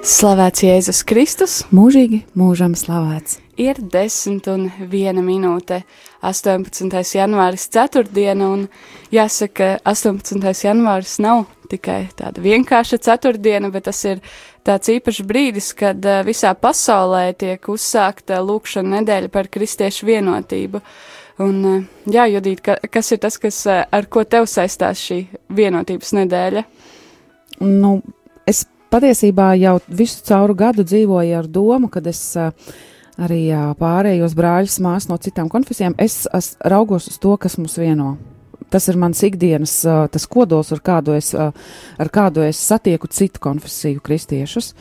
Slavēts Jēzus Kristus, mūžīgi mūžam slavēts. Ir 10 un 1 minūte, 18. janvāris, 4. diena, un jāsaka, 18. janvāris nav tikai tāda vienkārša ceturtdiena, bet tas ir tāds īpašs brīdis, kad eh, visā pasaulē tiek uzsākta lūkšana nedēļa par kristiešu vienotību. Un, eh, jā, Judīt, ka, kas ir tas, kas, eh, ar ko tev saistās šī vienotības nedēļa? Nu, es patiesībā jau visu cauru gadu dzīvoju ar domu, kad es uh, arī uh, pārējos brāļus māsas no citām konfesijām, es, es raugos uz to, kas mūs vieno. Tas ir mans ikdienas, tas kodols, ar kādu es, ar kādu es satieku citu konfesiju kristiešus.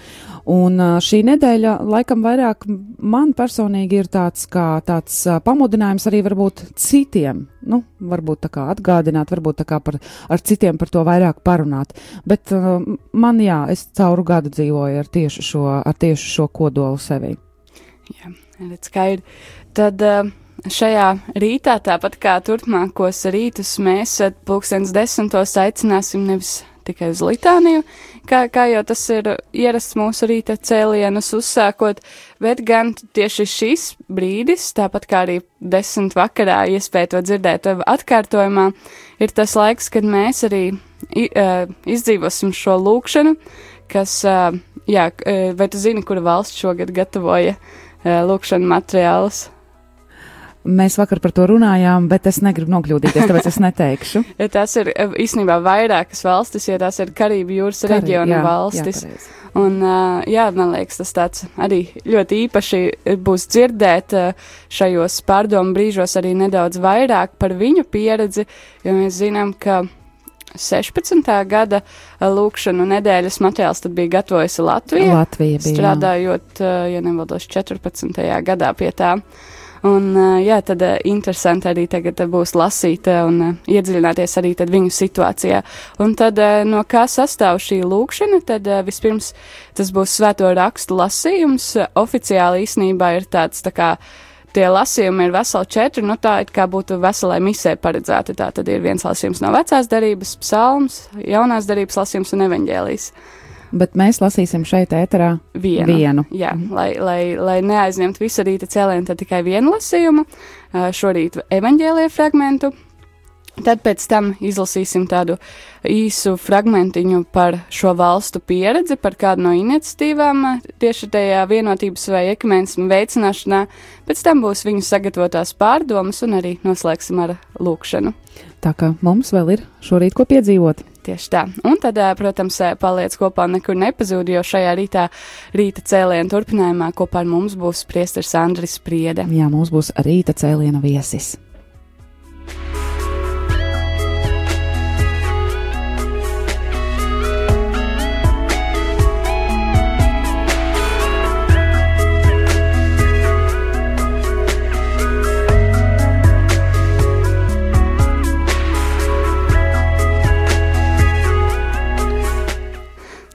Un šī nedēļa laikam vairāk man personīgi ir tāds kā tāds pamudinājums arī varbūt citiem, nu, varbūt tā kā atgādināt, varbūt tā kā par, ar citiem par to vairāk parunāt. Bet man, jā, es cauru gadu dzīvoju ar tieši šo, ar tieši šo kodolu sevi. Jā, redz, skaidri. Tad uh, šajā rītā, tāpat kā turpmākos rītus, mēs pulkstens desmitos aicināsim nevis tikai uz litāniju, kā, kā jau tas ir ierasts mūsu rīta cēlienus uzsākot, bet gan tieši šis brīdis, tāpat kā arī desmit vakarā iespēja to dzirdēt atkārtojumā, ir tas laiks, kad mēs arī uh, izdzīvosim šo lūkšanu, kas, uh, jā, vai tu zini, kura valsts šogad gatavoja uh, lūkšanu materiālus? Mēs vakar par to runājām, bet es negribu nokļūdīties, tāpēc es neteikšu. ja tas ir īstenībā vairākas valstis, jo tās ir Karību jūras Karī, reģiona jā, valstis. Jā, pareizi. un, uh, jā, man liekas, tas tāds arī ļoti īpaši būs dzirdēt uh, šajos pārdomu brīžos arī nedaudz vairāk par viņu pieredzi, jo mēs zinām, ka 16. gada lūkšanu nedēļas materiāls tad bija gatavojusi Latvija. Latvija bija, strādājot, jā. ja nevaldos, 14. gadā pie tā. Un, jā, tad interesanti arī tagad būs lasīt un iedziļināties arī viņu situācijā. Un tad no kā sastāv šī lūkšana, tad vispirms tas būs svēto rakstu lasījums. Oficiāli īsnībā ir tāds tā kā tie lasījumi ir veseli četri, nu tā it kā būtu veselai misē paredzēti. Tā tad ir viens lasījums no vecās darības, psalms, jaunās darības lasījums un evaņģēlijas bet mēs lasīsim šeit ēterā vienu. vienu. Jā, lai, lai, lai neaizņemtu visu rīta cēlienu, tad tikai vienu lasījumu, šorīt evaņģēlīja fragmentu. Tad pēc tam izlasīsim tādu īsu fragmentiņu par šo valstu pieredzi, par kādu no iniciatīvām tieši tajā vienotības vai ekumēnismu veicināšanā. Pēc tam būs viņu sagatavotās pārdomas un arī noslēgsim ar lūkšanu. Tā kā mums vēl ir šorīt ko piedzīvot. Tieši tā. Un tad, protams, paliec kopā un nekur nepazūd, jo šajā rītā, rīta cēliena turpinājumā kopā ar mums būs priesteris Andris Priede. Jā, mums būs rīta cēliena viesis.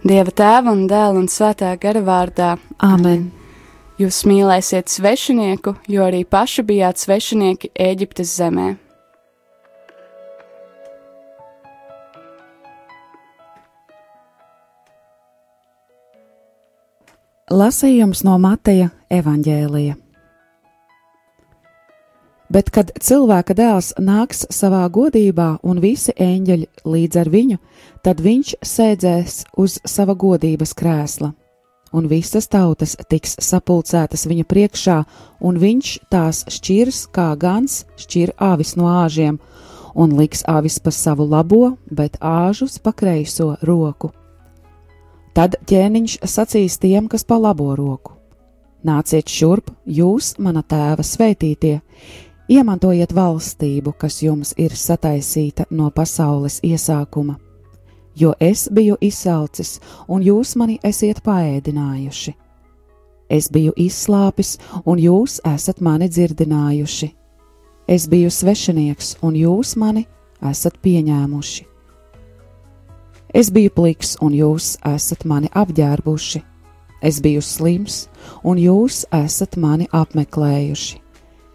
Dieva tēva un dēla un svētā gara vārdā. Āmen! Jūs mīlēsiet svešinieku, jo arī paši bijāt svešinieki Ēģiptes zemē. Lasījums no Mateja evaņģēlija. Bet, kad cilvēka dēls nāks savā godībā un visi eņģeļi līdz ar viņu, tad viņš sēdzēs uz sava godības krēsla, un visas tautas tiks sapulcētas viņa priekšā, un viņš tās šķirs kā gans šķir āvis no āžiem, un liks āvis pa savu labo, bet āžus pa kreiso roku. Tad ķēniņš sacīs tiem, kas pa labo roku: Nāciet šurp, jūs, mana tēva svētītie! Iemantojiet valstību, kas jums ir sataisīta no pasaules iesākuma, jo es biju izsalcis, un jūs mani esiet paēdinājuši. Es biju izslāpis, un jūs esat mani dzirdinājuši. Es biju svešinieks, un jūs mani esat pieņēmuši. Es biju pliks, un jūs esat mani apģērbuši. Es biju slims, un jūs esat mani apmeklējuši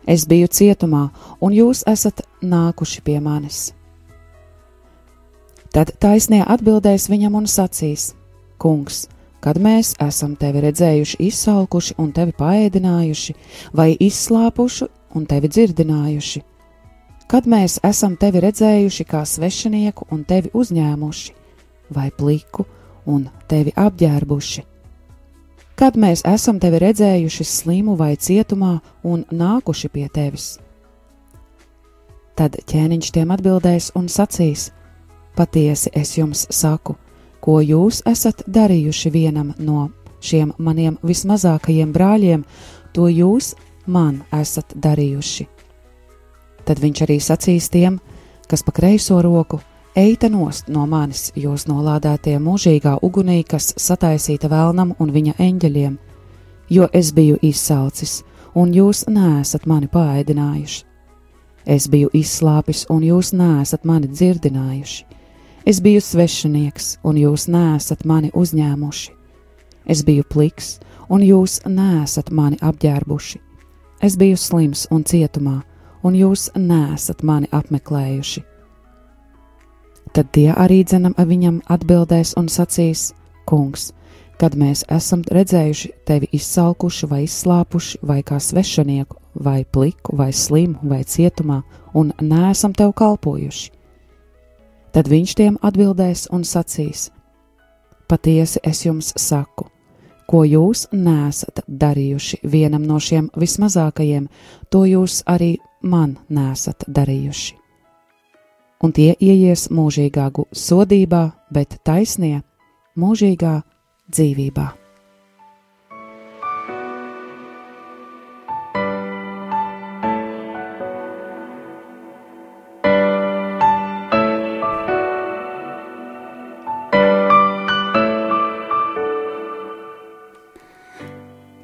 Es biju cietumā, un jūs esat nākuši pie manis. Tad taisnie atbildēs viņam un sacīs: Kungs, kad mēs esam tevi redzējuši izsalkuši un tevi paēdinājuši, vai izslāpuši un tevi dzirdinājuši? Kad mēs esam tevi redzējuši kā svešinieku un tevi uzņēmuši, vai pliku un tevi apģērbuši? Kad mēs esam tevi redzējuši slimu vai cietumā un nākuši pie tevis? Tad ķēniņš tiem atbildēs un sacīs: Patiesi es jums saku, ko jūs esat darījuši vienam no šiem maniem vismazākajiem brāļiem, to jūs man esat darījuši. Tad viņš arī sacīs tiem, kas pa kreiso roku, eita nost no manis, jūs nolādētie mūžīgā ugunī, kas sataisīta vēlnam un viņa eņģeļiem, jo es biju izsalcis, un jūs neesat mani pāēdinājuši. Es biju izslāpis, un jūs neesat mani dzirdinājuši Es biju svešinieks, un jūs nesat mani uzņēmuši. Es biju pliks, un jūs nesat mani apģērbuši. Es biju slims un cietumā, un jūs nesat mani apmeklējuši. Tad tie arī dzenam viņam atbildēs un sacīs: Kungs, kad mēs esam redzējuši tevi izsalkuši vai izslāpuši, vai kā svešinieku, vai pliku, vai slimu, vai cietumā, un neesam tev kalpojuši Tad viņš tiem atbildēs un sacīs: Patiesi es jums saku, ko jūs nesat darījuši vienam no šiem vismazākajiem, to jūs arī man nesat darījuši. Un tie ieies mūžīgā sodībā, bet taisnie mūžīgā dzīvībā.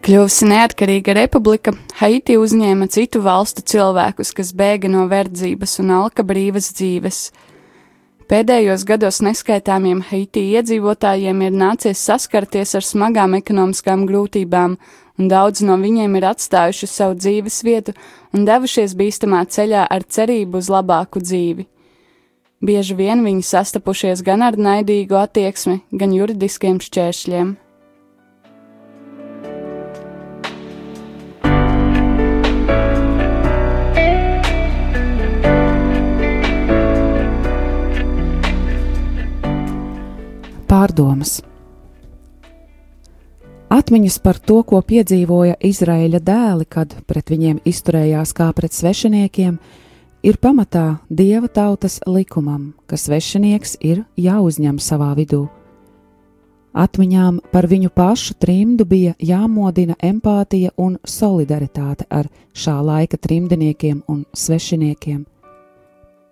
Kļuvusi neatkarīga republika, Haiti uzņēma citu valstu cilvēkus, kas bēga no verdzības un alka brīvas dzīves. Pēdējos gados neskaitāmiem Haiti iedzīvotājiem ir nācies saskarties ar smagām ekonomiskām grūtībām, un daudz no viņiem ir atstājuši savu dzīves vietu un devušies bīstamā ceļā ar cerību uz labāku dzīvi. Bieži vien viņi sastapušies gan ar naidīgu attieksmi, gan juridiskiem šķēršļiem. Pārdomas. Atmiņas par to, ko piedzīvoja Izraēļa dēli, kad pret viņiem izturējās kā pret svešiniekiem, ir pamatā dieva tautas likumam, ka svešinieks ir jāuzņem savā vidū. Atmiņām par viņu pašu trimdu bija jāmodina empātija un solidaritāte ar šā laika trimdniekiem un svešiniekiem.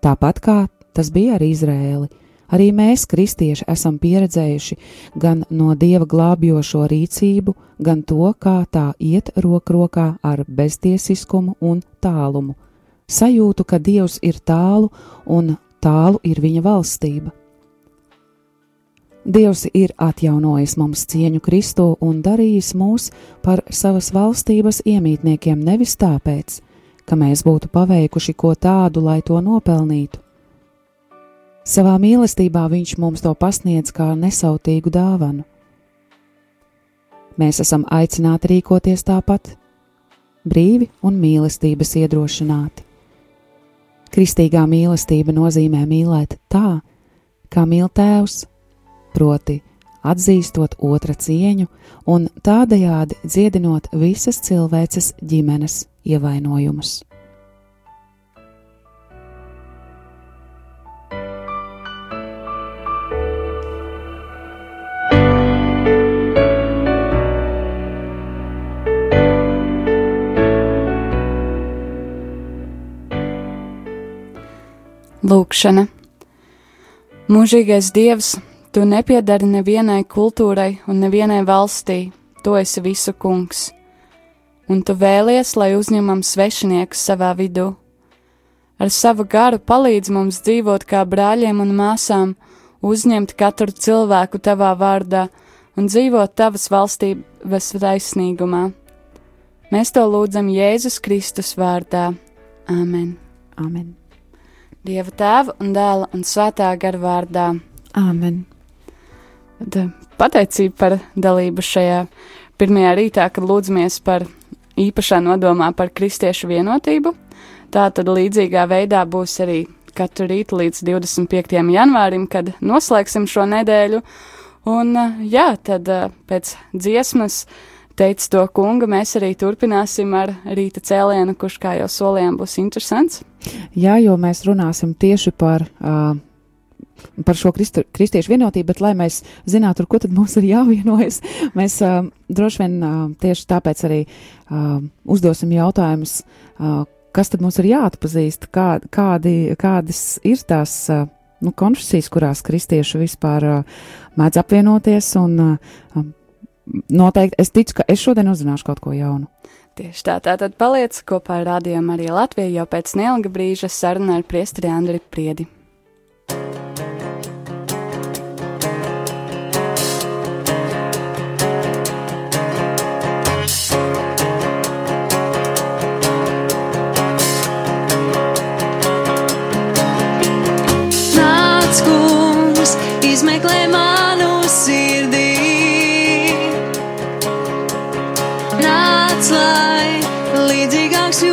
Tāpat kā tas bija ar Izraēlu Arī mēs, kristieši, esam pieredzējuši gan no dieva glābjošo rīcību, gan to, kā tā iet roku rokā ar beztiesiskumu un tālumu. Sajūtu, ka dievs ir tālu un tālu ir viņa valstība. Dievs ir atjaunojis mums cieņu Kristu un darījis mūs par savas valstības iemītniekiem nevis tāpēc, ka mēs būtu paveikuši ko tādu, lai to nopelnītu, Savā mīlestībā viņš mums to pasniedz kā nesautīgu dāvanu. Mēs esam aicināti rīkoties tāpat, brīvi un mīlestības iedrošināti. Kristīgā mīlestība nozīmē mīlēt tā, kā mīl Tēvs, proti, atzīstot otra cieņu un tādējādi dziedinot visas cilvēces ģimenes ievainojumus. Lūkšana. Mūžīgais Dievs, tu nepiedari nevienai kultūrai un nevienai valstī, tu esi visu kungs, un tu vēlies, lai uzņemam svešiniekus savā vidū. Ar savu garu palīdz mums dzīvot kā brāļiem un māsām, uzņemt katru cilvēku tavā vārdā un dzīvot tavas valstības taisnīgumā. Mēs to lūdzam Jēzus Kristus vārdā. Āmen! Amen. Dieva tēva un dēla un svētā gara vārdā. Āmen! Tad pateicība par dalību šajā pirmajā rītā, kad lūdzamies par īpašā nodomā par kristiešu vienotību. Tā tad līdzīgā veidā būs arī katru rītu līdz 25. janvārim, kad noslēgsim šo nedēļu. Un jā, tad pēc dziesmas teica to kunga, mēs arī turpināsim ar rīta cēlienu, kurš, kā jau solījām, būs interesants. Jā, jo mēs runāsim tieši par. Uh, par šo kristu, kristiešu vienotību, bet, lai mēs zinātu, ar ko tad mums ir jāvienojas, mēs uh, droši vien uh, tieši tāpēc arī uh, uzdosim jautājumus, uh, kas tad mums ir jāatpazīst, kā, kādi, kādas ir tās uh, nu, konfesijas, kurās kristieši vispār uh, mēdz apvienoties un uh, noteikti es ticu, ka es šodien uzzināšu kaut ko jaunu. Tieši tā, tātad paliec kopā ar rādījumu arī Latviju jau pēc neilga brīža saruna ar priesteri Andri Priedi. Nāc, kungs, izmeklē manu sirdī. Līdzīgāks jūtu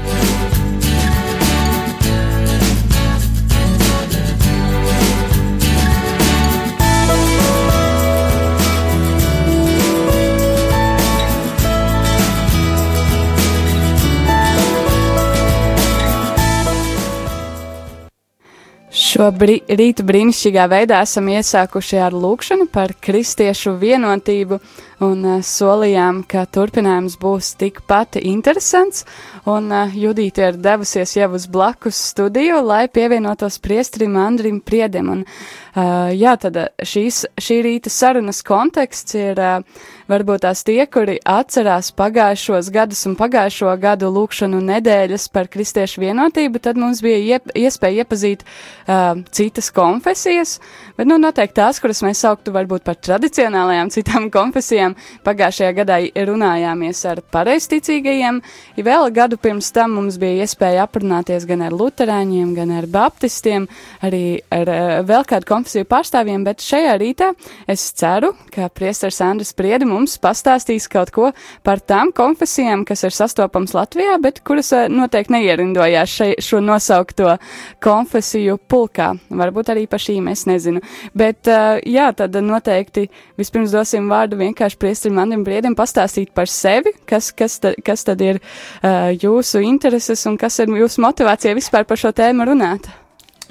Šo brī, rītu brīnišķīgā veidā esam iesākuši ar lūkšanu par kristiešu vienotību un uh, solījām, ka turpinājums būs tikpat interesants. Un uh, Judīte ir devusies jau uz blakus studiju, lai pievienotos priestrim Andrim Priedem. Un, uh, jā, tad šīs, šī rīta sarunas konteksts ir uh, varbūt tās tie, kuri atcerās pagājušos gadus un pagājušo gadu lūkšanu nedēļas par kristiešu vienotību, tad mums bija iep, iespēja iepazīt uh, citas konfesijas, bet nu noteikti tās, kuras mēs sauktu varbūt par tradicionālajām citām konfesijām, pagājušajā gadā runājāmies ar pareizticīgajiem, vēl gadu pirms tam mums bija iespēja aprunāties gan ar luterāņiem, gan ar baptistiem, arī ar uh, vēl kādu konfesiju pārstāvjiem, bet šajā rītā es ceru, ka priestars Andris Priedi mums pastāstīs kaut ko par tām konfesijām, kas ir sastopams Latvijā, bet kuras uh, noteikti neierindojās šai, šo nosaukto konfesiju pulkā. Varbūt arī par šīm es nezinu. Bet, uh, jā, tad noteikti vispirms dosim vārdu vienkārši priestrim Andrim Priedam pastāstīt par sevi, kas, kas, tad, kas tad ir uh, jūsu intereses un kas ir jūsu motivācija vispār par šo tēmu runāt.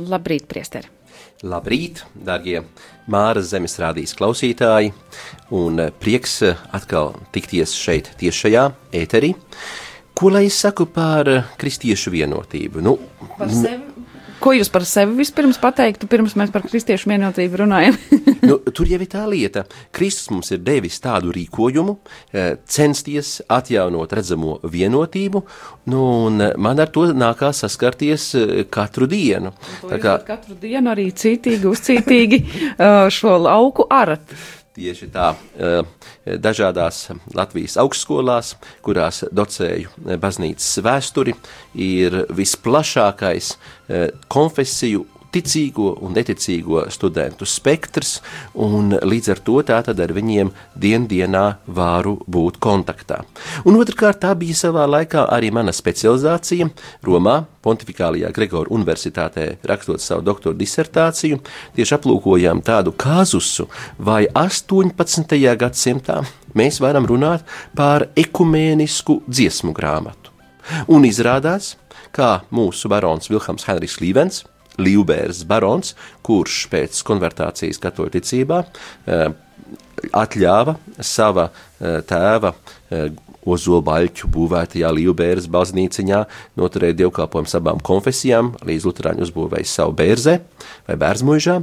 Labrīt, priesteri! Labrīt, darbie Māras zemes rādīs klausītāji, un eh, prieks eh, atkal tikties šeit tiešajā ēterī. Ko lai es saku par kristiešu vienotību? Nu, Par sevi. Ko jūs par sevi vispirms pateiktu, pirms mēs par kristiešu vienotību runājam? nu, tur jau ir tā lieta. Kristus mums ir devis tādu rīkojumu, eh, censties atjaunot redzamo vienotību, nu, un eh, man ar to nākās saskarties eh, katru dienu. Kā katru dienu arī cītīgi, uzcītīgi uh, šo lauku arat. Tieši tā, eh, dažādās Latvijas augstskolās, kurās docēju eh, baznīcas vēsturi, ir visplašākais eh, konfesiju ticīgo un neticīgo studentu spektrs, un līdz ar to tātad ar viņiem diendienā varu būt kontaktā. Un otrkārt, tā bija savā laikā arī mana specializācija Romā, Pontificālajā Gregora Universitātē, rakstot savu doktora disertāciju, tieši aplūkojām tādu kāzusu, vai 18. gadsimtā mēs varam runāt par ekumēnisku dziesmu grāmatu. Un izrādās, kā mūsu barons Vilhelms Henrijs Līvens, Līvbērs barons, kurš pēc konvertācijas katoļu ticībā eh, atļāva sava eh, tēva eh, Ozola baļķu būvētajā Līvbēras baznīciņā noturēt dievkalpojumus abām konfesijām, līdz Lutāņu uzbūvēja savu bērzē vai bērzmuižā,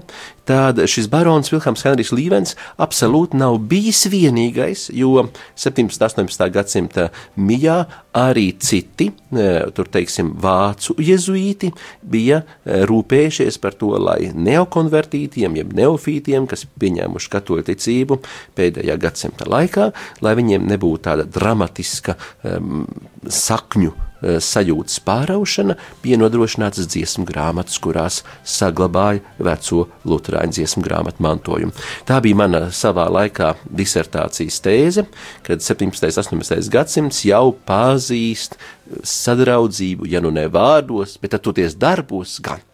tad šis barons Vilhelms Henrijs Līvens absolūti nav bijis vienīgais, jo 17. un 18. gadsimta mijā arī citi, eh, tur teiksim, vācu jezuīti bija eh, rūpējušies par to, lai neokonvertītiem, jeb neofītiem, kas pieņēmuši katoļu ticību pēdējā gadsimta laikā, lai viņiem nebūtu tāda dramatiska um, sakņu sajūtas pāraušana, bija nodrošinātas dziesmu grāmatas, kurās saglabāja veco luterāņu dziesmu grāmatu mantojumu. Tā bija mana savā laikā disertācijas tēze, kad 17. un 18. gadsimts jau pazīst sadraudzību, ja nu ne vārdos, bet toties darbos gan.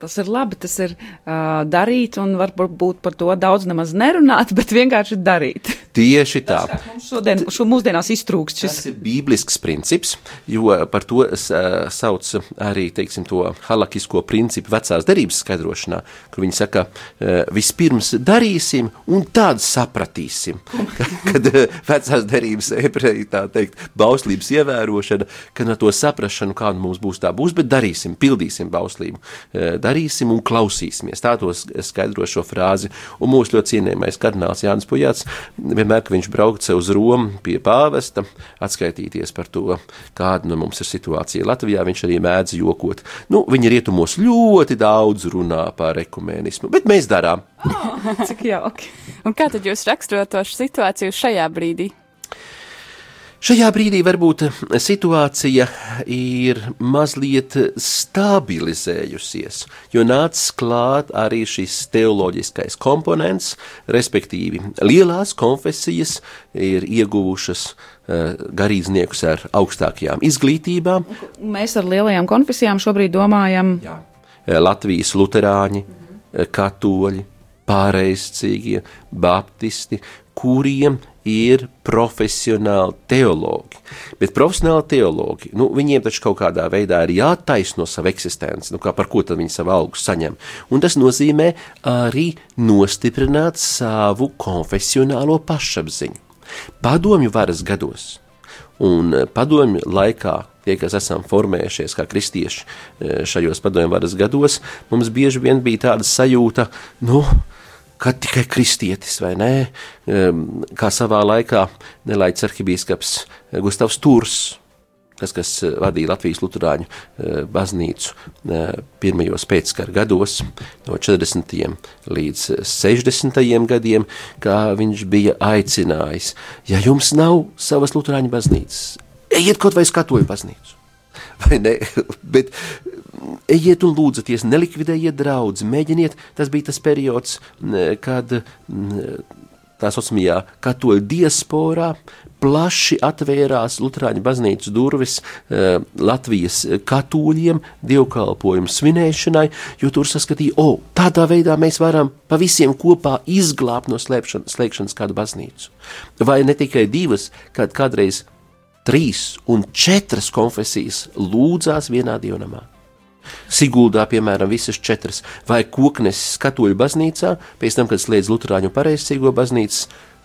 Tas ir labi, tas ir uh, darīt, un varbūt par to daudz nemaz nerunāt, bet vienkārši darīt. Tieši tā. Mums šodien, šo mūsdienās iztrūkst šis Tas ir bīblisks princips, jo par to ā, sauc arī teiksim, to halakisko principu vecās derības skaidrošanā, kur viņi saka, ā, vispirms darīsim un tad sapratīsim. Kad ā, vecās derības ebreji tā teikt, bauslības ievērošana, kad no to saprašanu, kāda mums būs tā būs, bet darīsim, pildīsim bauslību, Ā, darīsim un klausīsimies. Tā to s- skaidro šo frāzi. Un mūsu ļoti cienījamais kardināls Jānis Pujāts vienmēr kad viņš brauca uz Romu pie pāvesta, atskaitīties par to, kāda nu mums ir situācija Latvijā, viņš arī mēdz jokot. Nu, viņi rietumos ļoti daudz runā par ekumēnismu, bet mēs darām. Cik jauki. Un kā tad jūs raksturot to situāciju šajā brīdī? Šajā brīdī varbūt situācija ir mazliet stabilizējusies, jo nācis klāt arī šis teoloģiskais komponents, respektīvi lielās konfesijas ir ieguvušas uh, garīdzniekus ar augstākajām izglītībām. Mēs ar lielajām konfesijām šobrīd domājam. Jā. Latvijas luterāņi, katoļi, pārējscīgie, baptisti, kuriem ir profesionāli teologi. Bet profesionāli teologi, nu, viņiem taču kaut kādā veidā ir jātaisno savu eksistenci, nu, kā par ko tad viņi savu algu saņem. Un tas nozīmē arī nostiprināt savu konfesionālo pašapziņu. Padomju varas gados un padomju laikā tie, kas esam formējušies kā kristieši šajos padomju varas gados, mums bieži vien bija tāda sajūta, nu, kad tikai kristietis, vai ne? Kā savā laikā nelaiķis arhibīskaps Gustavs Turs, tas, kas vadīja Latvijas Lutāņu baznīcu pirmajos pēckara gados, no 40. līdz 60. gadiem, kā viņš bija aicinājis, ja jums nav savas Lutāņu baznīcas, ejiet kaut vai uz katoļu baznīcu. Bet ejiet un lūdzaties, nelikvidējiet draugus, mēģiniet. Tas bija tas periods, kad tā saucamajā katoļu diasporā plaši atvērās Lutāņu baznīcas durvis eh, Latvijas katoļiem, dievkalpojumu svinēšanai, jo tur saskatīja, o, oh, tādā veidā mēs varam pa visiem kopā izglābt no slēpšanas, slēgšanas kādu baznīcu. Vai ne tikai divas, kad kādreiz trīs un četras konfesijas lūdzās vienā dievnamā. Siguldā, piemēram, visas četras, vai kokneses katoļu baznīcā, pēc tam, kad slēdz Lutāņu pareizcīgo baznīcas,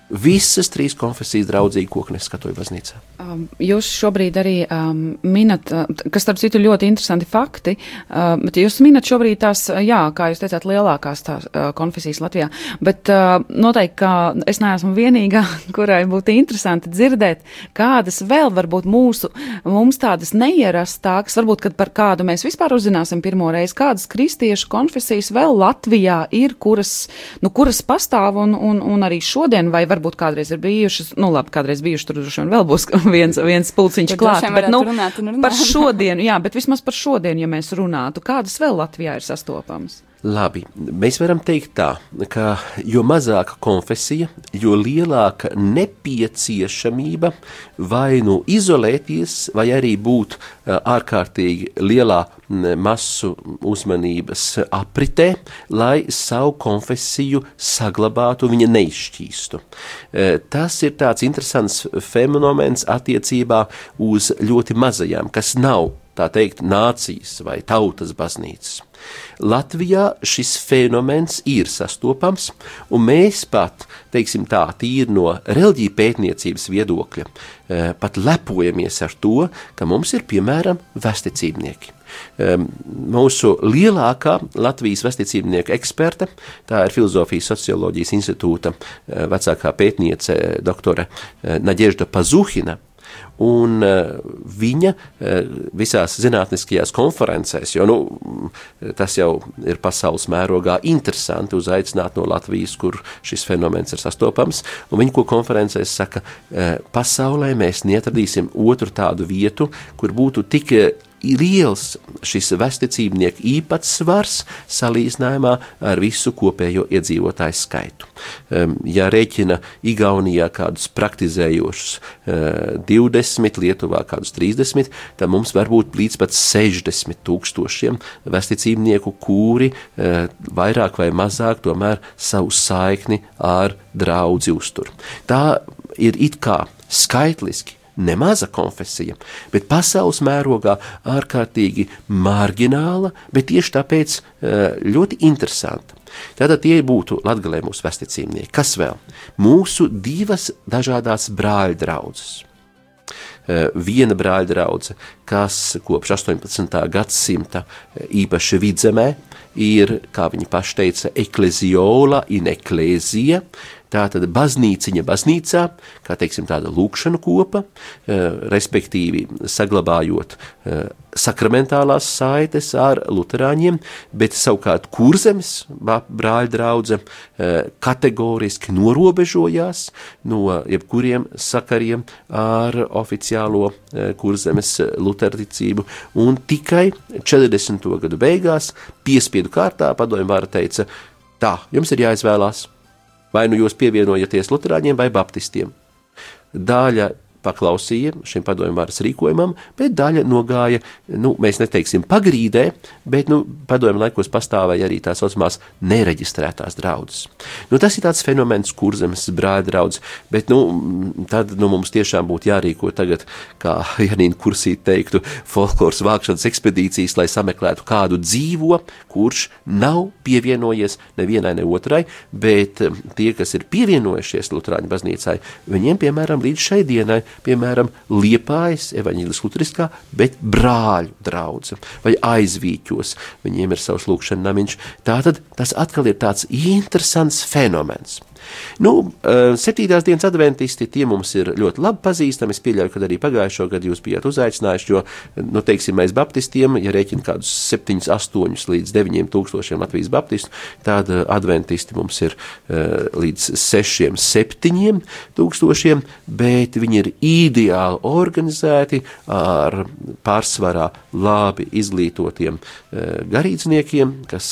Visas trīs konfesijas draudzīgi koknes katoļu baznīcā. Um, jūs šobrīd arī um, minat, uh, kas starp citu ļoti interesanti fakti, uh, bet jūs minat šobrīd tās, jā, kā jūs teicāt, lielākās tās uh, konfesijas Latvijā, bet uh, noteikti, ka es neesmu vienīgā, kurai būtu interesanti dzirdēt, kādas vēl varbūt mūsu, mums tādas neierastākas, varbūt, kad par kādu mēs vispār uzzināsim pirmo reizi, kādas kristiešu konfesijas vēl Latvijā ir, kuras, nu, kuras pastāv un, un, un arī šodien vai varbūt kādreiz ir bijušas, nu labi, kādreiz bijušas, tur droši vien vēl būs viens, viens pulciņš klāt, bet, nu, runāt runāt. par šodienu, jā, bet vismaz par šodienu, ja mēs runātu, kādas vēl Latvijā ir sastopamas? Labi, mēs varam teikt tā, ka jo mazāka konfesija, jo lielāka nepieciešamība vai nu izolēties, vai arī būt ārkārtīgi lielā masu uzmanības apritē, lai savu konfesiju saglabātu, viņa neizšķīstu. Tas ir tāds interesants fenomens attiecībā uz ļoti mazajām, kas nav tā teikt, nācijas vai tautas baznīcas. Latvijā šis fenomens ir sastopams, un mēs pat, teiksim tā, tīri no reliģija pētniecības viedokļa, eh, pat lepojamies ar to, ka mums ir piemēram vesticībnieki. Mūsu lielākā Latvijas vesticībnieku eksperte, tā ir Filozofijas socioloģijas institūta eh, vecākā pētniece doktore eh, Naģežda Pazuhina, un uh, viņa uh, visās zinātniskajās konferencēs, jo nu, tas jau ir pasaules mērogā interesanti uzaicināt no Latvijas, kur šis fenomens ir sastopams, viņa ko konferencēs saka, uh, pasaulē mēs neatradīsim otru tādu vietu, kur būtu tik liels šis vesticībnieku īpatsvars salīdzinājumā ar visu kopējo iedzīvotāju skaitu. Ja rēķina Igaunijā kādus praktizējošus 20, Lietuvā kādus 30, tad mums var būt līdz pat 60 tūkstošiem vesticībnieku, kuri vairāk vai mazāk tomēr savu saikni ar draudzi uztur. Tā ir it kā skaitliski nemaza konfesija, bet pasaules mērogā ārkārtīgi marģināla, bet tieši tāpēc eh, ļoti interesanta. Tātad tie būtu latgalē mūsu vesticīmnieki. Kas vēl? Mūsu divas dažādās brāļa draudzes. Eh, viena brāļa draudzene, kas kopš 18. gadsimta eh, īpaši vidzemē ir, kā viņi paši teica, ekleziola in eklēzija, Tā tad baznīciņa baznīcā, kā teiksim, tāda lūkšana kopa, eh, respektīvi saglabājot eh, sakramentālās saites ar luterāņiem, bet savukārt kurzemes brāļa draudze eh, kategoriski norobežojās no jebkuriem sakariem ar oficiālo kurzemes luterticību, un tikai 40. gadu beigās piespiedu kārtā padomju vāra teica, tā, jums ir jāizvēlās Vai nu jūs pievienojaties Lutāņiem vai Baptistiem? Daļa paklausīja šim padomju varas rīkojumam, bet daļa nogāja, nu, mēs neteiksim pagrīdē, bet, nu, padomju laikos pastāvēja arī tās saucamās nereģistrētās draudzes. Nu, tas ir tāds fenomens, kur zemes brāļa draudzes, bet, nu, tad, nu, mums tiešām būtu jārīko tagad, kā Janīna Kursīt teiktu, folkloras vākšanas ekspedīcijas, lai sameklētu kādu dzīvo, kurš nav pievienojies nevienai ne otrai, bet tie, kas ir pievienojušies Lutrāņu baznīcai, viņiem, piemēram, līdz šai dienai piemēram, Liepājas evaņģēlis luteriskā, bet brāļu draudze vai aizvīķos. Viņiem ir savs lūkšana namiņš. Tātad tas atkal ir tāds interesants fenomens. Nu, eh, septītās dienas adventisti tie mums ir ļoti labi pazīstami. Es pieļauju, ka arī pagājušo gadu jūs bijāt uzaicinājuši, jo, nu, teiksim, mēs baptistiem, ja rēķina kādus 7, 8 līdz 9 tūkstošiem Latvijas baptistu, tad eh, adventisti mums ir uh, līdz 6, 7 tūkstošiem, bet viņi ir ideāli organizēti ar pārsvarā labi izglītotiem garīdzniekiem, kas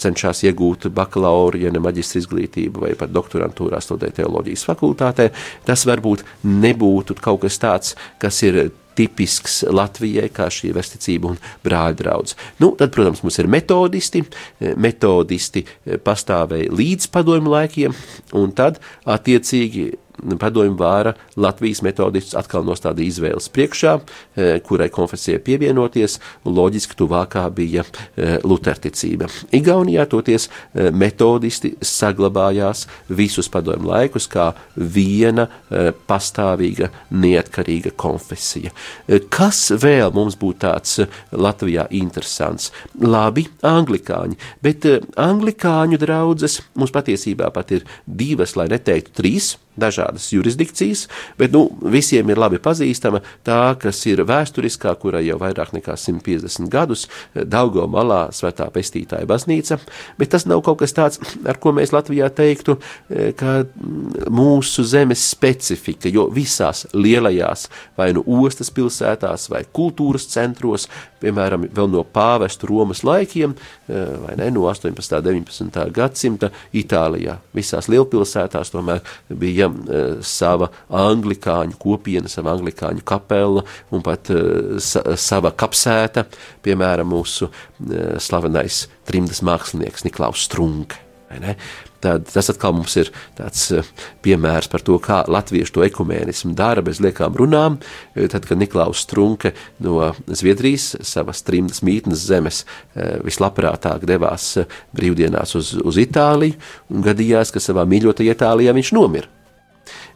cenšas iegūt bakalaura, ja ne maģistra izglītību vai pat doktorantūrā studē teoloģijas fakultātē, tas varbūt nebūtu kaut kas tāds, kas ir tipisks Latvijai, kā šī vesticība un brāļa draudz. Nu, tad, protams, mums ir metodisti, metodisti pastāvēja līdz padomu laikiem, un tad attiecīgi padomju vāra Latvijas metodistus atkal nostādīja izvēles priekšā, e, kurai konfesijai pievienoties, un loģiski tuvākā bija e, luterticība. Igaunijā toties e, metodisti saglabājās visus padomju laikus kā viena pastāvīga, neatkarīga konfesija. Kas vēl mums būtu tāds Latvijā interesants? Labi, anglikāņi, bet anglikāņu draudzes mums patiesībā pat ir divas, lai neteiktu trīs dažādas jurisdikcijas, bet nu, visiem ir labi pazīstama tā, kas ir vēsturiskā, kurai jau vairāk nekā 150 gadus Daugo malā svētā pestītāja baznīca, bet tas nav kaut kas tāds, ar ko mēs Latvijā teiktu, e, ka mūsu zemes specifika, jo visās lielajās vai nu ostas pilsētās vai kultūras centros, piemēram, vēl no pāvestu Romas laikiem, e, vai ne, no 18. un 19. gadsimta Itālijā, visās lielpilsētās tomēr bija bija e, sava anglikāņu kopiena, sava anglikāņu kapela un pat e, sa, sava kapsēta, piemēram, mūsu e, slavenais trimdas mākslinieks Niklaus Strunke. Tad tas atkal mums ir tāds piemērs par to, kā latvieši to ekumēnismu dara bez liekām runām. Tad, kad Niklaus Strunke no Zviedrijas, savas trimdas mītnes zemes, vislabprātāk devās brīvdienās uz, uz Itāliju, un gadījās, ka savā mīļotajā Itālijā viņš nomira.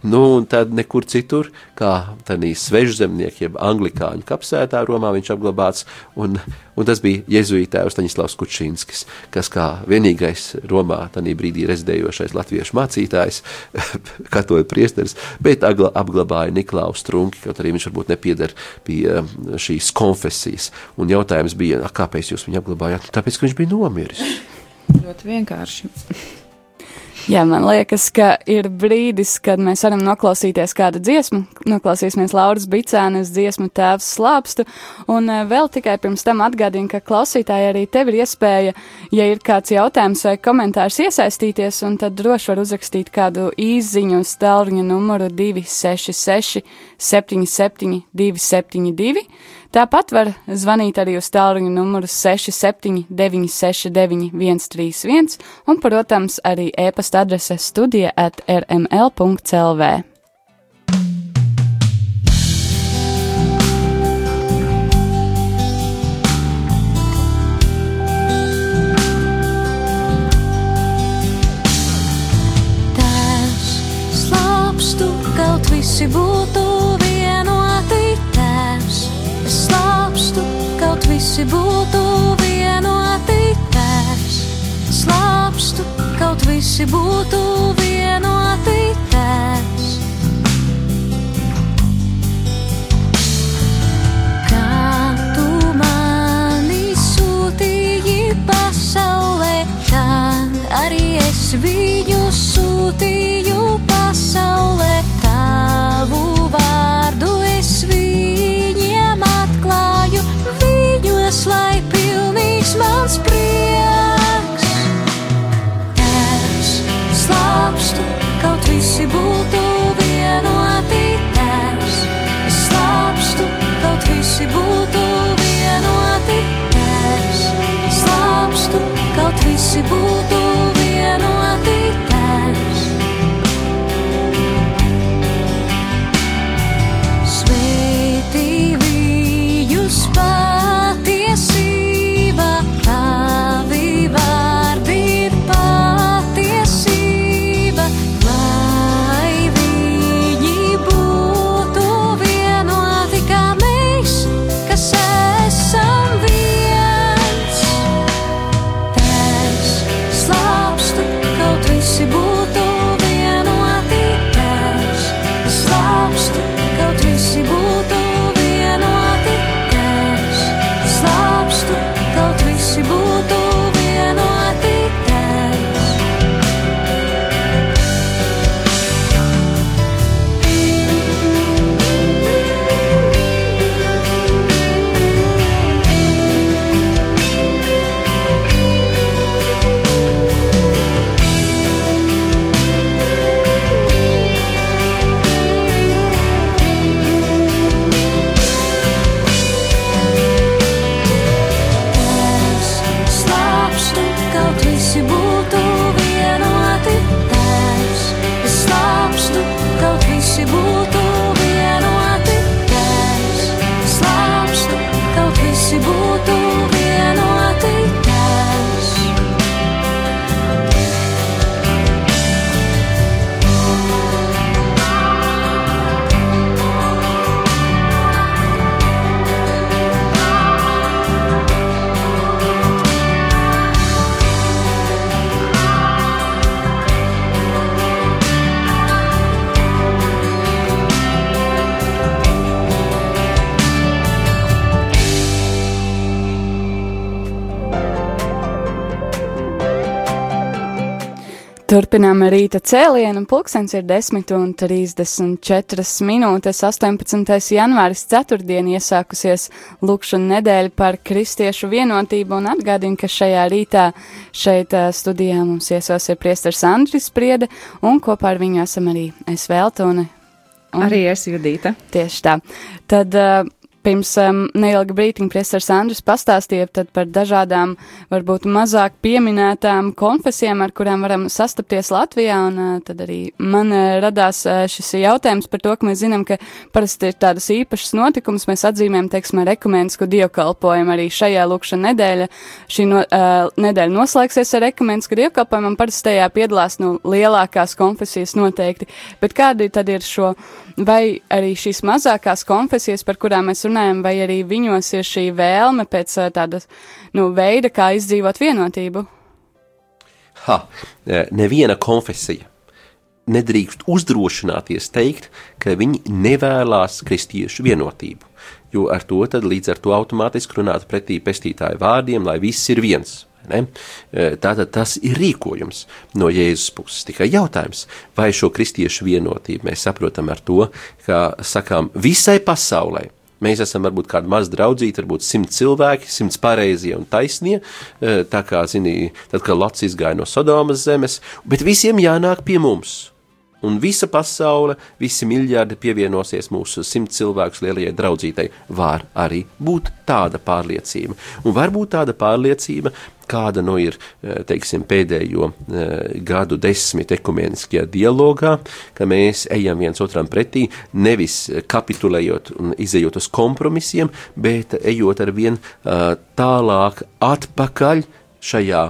Nu, un tad nekur citur, kā tādā svežzemnieku, jeb anglikāņu kapsētā Romā viņš apglabāts, un, un tas bija jezuītājs Staņislavs Kučinskis, kas kā vienīgais Romā tajā brīdī rezidējošais latviešu mācītājs, katoja priesteris, bet apglabāja Niklaus Trunki, kaut arī viņš varbūt nepieder pie um, šīs konfesijas. Un jautājums bija, kāpēc jūs viņu apglabājāt? Tāpēc, ka viņš bija nomiris. Ļoti vienkārši. Jā, man liekas, ka ir brīdis, kad mēs varam noklausīties kādu dziesmu. Noklausīsimies Lauras Bicēnas dziesmu Tēvs slāpstu, un eh, vēl tikai pirms tam atgādinu, ka klausītāji arī tev ir iespēja, ja ir kāds jautājums vai komentārs iesaistīties, un tad droši var uzrakstīt kādu īziņu uz tālruņa numuru 266 77 272 Tāpat var zvanīt arī uz tālruņa numuru 67969131 un, protams, arī e-pasta adrese studija at rml.clv. visi būtu vienoti. tēvs. Kā tu mani sūtīji pasaulē, tā arī es viņu sūtīju pasaulē. Visi būtu vienoti. Tēvs, slāpstu, kaut visi būtu vienoti. Tēvs, slāpstu, kaut visi būtu vienoti. Turpinām rīta cēlienu, pulkstens ir 10 un 34 minūtes, 18. janvāris ceturtdien iesākusies lūkšana nedēļa par kristiešu vienotību un atgādinu, ka šajā rītā šeit studijā mums iesos ir priestars Andris Spriede un kopā ar viņu esam arī es Veltone. Un Arī es Judīta. Tieši tā. Tad uh, pirms um, neilga brītiņa priestars Andris pastāstīja par dažādām, varbūt mazāk pieminētām konfesijām, ar kurām varam sastapties Latvijā, un uh, tad arī man uh, radās uh, šis jautājums par to, ka mēs zinām, ka parasti ir tādas īpašas notikumas, mēs atzīmējam, teiksim, ar ekumenisku dievkalpojumu arī šajā lūkšana nedēļa. Šī no, uh, nedēļa noslēgsies ar ekumenisku dievkalpojumu, un parasti tajā piedalās nu, lielākās konfesijas noteikti. Bet kādi tad ir šo, vai arī šīs mazākās konfesijas, par kurām mēs runājam, vai arī viņos ir šī vēlme pēc uh, tādas, nu, veida, kā izdzīvot vienotību? Ha, eh, neviena konfesija nedrīkst uzdrošināties teikt, ka viņi nevēlas kristiešu vienotību, jo ar to tad līdz ar to automātiski runātu pretī pestītāju vārdiem, lai viss ir viens. Ne? Eh, Tātad tas ir rīkojums no Jēzus puses. Tikai jautājums, vai šo kristiešu vienotību mēs saprotam ar to, ka sakām visai pasaulē. Mēs esam varbūt kāda maza draudzīta, varbūt simt cilvēki, simts pareizie un taisnie, eh, tā kā, zini, tad, kad Lots izgāja no Sodomas zemes, bet visiem jānāk pie mums. Un visa pasaule, visi miljardi pievienosies mūsu simt cilvēku lielajai draudzītei. Var arī būt tāda pārliecība. Un varbūt tāda pārliecība, kāda nu ir eh, teiksim, pēdējo eh, gadu desmit ekumeniskajā dialogā, ka mēs ejam viens otram pretī, nevis kapitulējot un izējot uz kompromisiem, bet ejot ar vien uh, tālāk atpakaļ šajā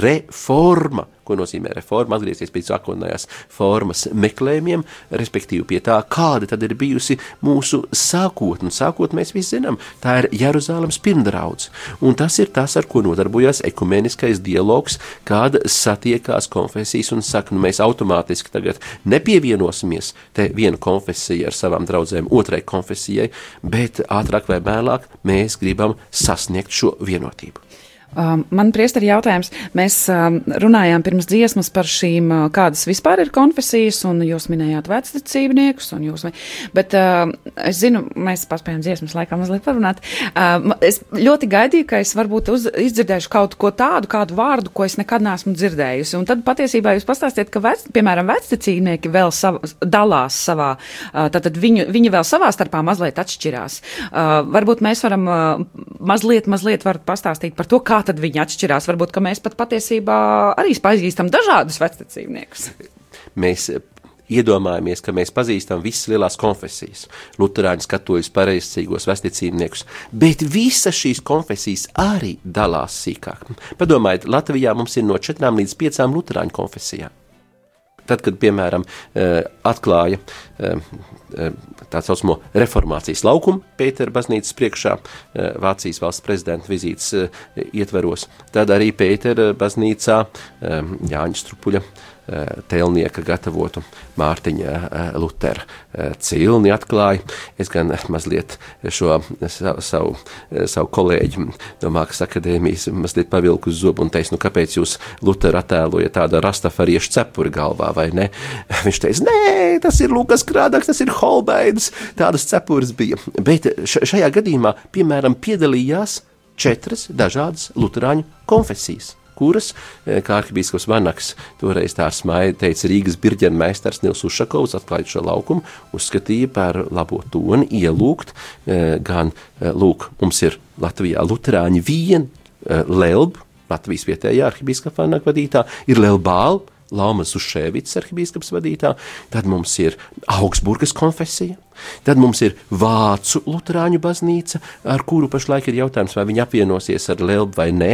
reforma, ko nozīmē reforma, atgriezties pie sākotnējās formas meklējumiem, respektīvi pie tā, kāda tad ir bijusi mūsu sākotne. Un sākot mēs visi zinām, tā ir Jeruzalemes pirmdraudz. Un tas ir tas, ar ko nodarbojas ekumeniskais dialogs, kad satiekās konfesijas un saka, nu mēs automātiski tagad nepievienosimies te viena konfesija ar savām draudzēm otrai konfesijai, bet ātrāk vai vēlāk mēs gribam sasniegt šo vienotību. Um, man priesteri jautājums, mēs um, runājām pirms dziesmas par šīm, uh, kādas vispār ir konfesijas, un jūs minējāt vecticībniekus, un jūs, bet uh, es zinu, mēs paspējam dziesmas laikā mazliet parunāt. Es ļoti gaidīju, ka es varbūt uz, izdzirdēšu kaut ko tādu, kādu vārdu, ko es nekad neesmu dzirdējusi, un tad patiesībā jūs pastāstiet, ka, vec, piemēram, vecticībnieki vēl sav, dalās savā, uh, tātad viņu, viņi vēl savā starpā mazliet atšķirās. Uh, varbūt mēs varam mazliet, mazliet varat pastāstīt par to, kā tad viņi atšķirās. Varbūt mēs pat patiesībā arī pazīstam dažādus vectecībniekus. Mēs eh, iedomājamies, ka mēs pazīstam visas lielās konfesijas, Lutāņus, katoļus, pareizcīgos, vesticībniekus, bet visas šīs konfesijas arī dalās sīkāk. Padomājiet, Latvijā mums ir no četrām līdz piecām Lutāņu konfesijām. Tad, kad, piemēram, eh, atklāja eh, tā saucamo reformācijas laukumu Pētera baznīcas priekšā, Vācijas valsts prezidenta vizītes ietveros, tad arī Pētera baznīcā Jāņa Strupuļa Eh, tēlnieka gatavotu Mārtiņa eh, Lutera eh, cilni atklāja. Es gan mazliet šo savu, savu, savu kolēģi no Mākslas akadēmijas mazliet pavilku uz zobu un teicu, nu kāpēc jūs Lutera attēlojat tādu rastafariešu cepuri galvā, vai ne? Viņš teica, nē, tas ir Lukas Krādaks, tas ir Holbeids, tādas cepuras bija. Bet šajā gadījumā, piemēram, piedalījās četras dažādas luterāņu konfesijas kuras, eh, kā arhibīskaps Vanaks toreiz tā smaida teica Rīgas birģena meistars Nils Ušakovs, atklājot šo laukumu, uzskatīja par labo toni ielūgt eh, gan, eh, lūk, mums ir Latvijā luterāņi vien, Lelb, Latvijas vietējā arhibīskapa Vanaka vadītā, ir Lelbāla, Laumas Ušēvits arhibīskaps vadītā, tad mums ir Augsburgas konfesija, Tad mums ir Vācu Lutāņu baznīca, ar kuru pašlaik ir jautājums, vai viņi apvienosies ar Lelbu vai nē,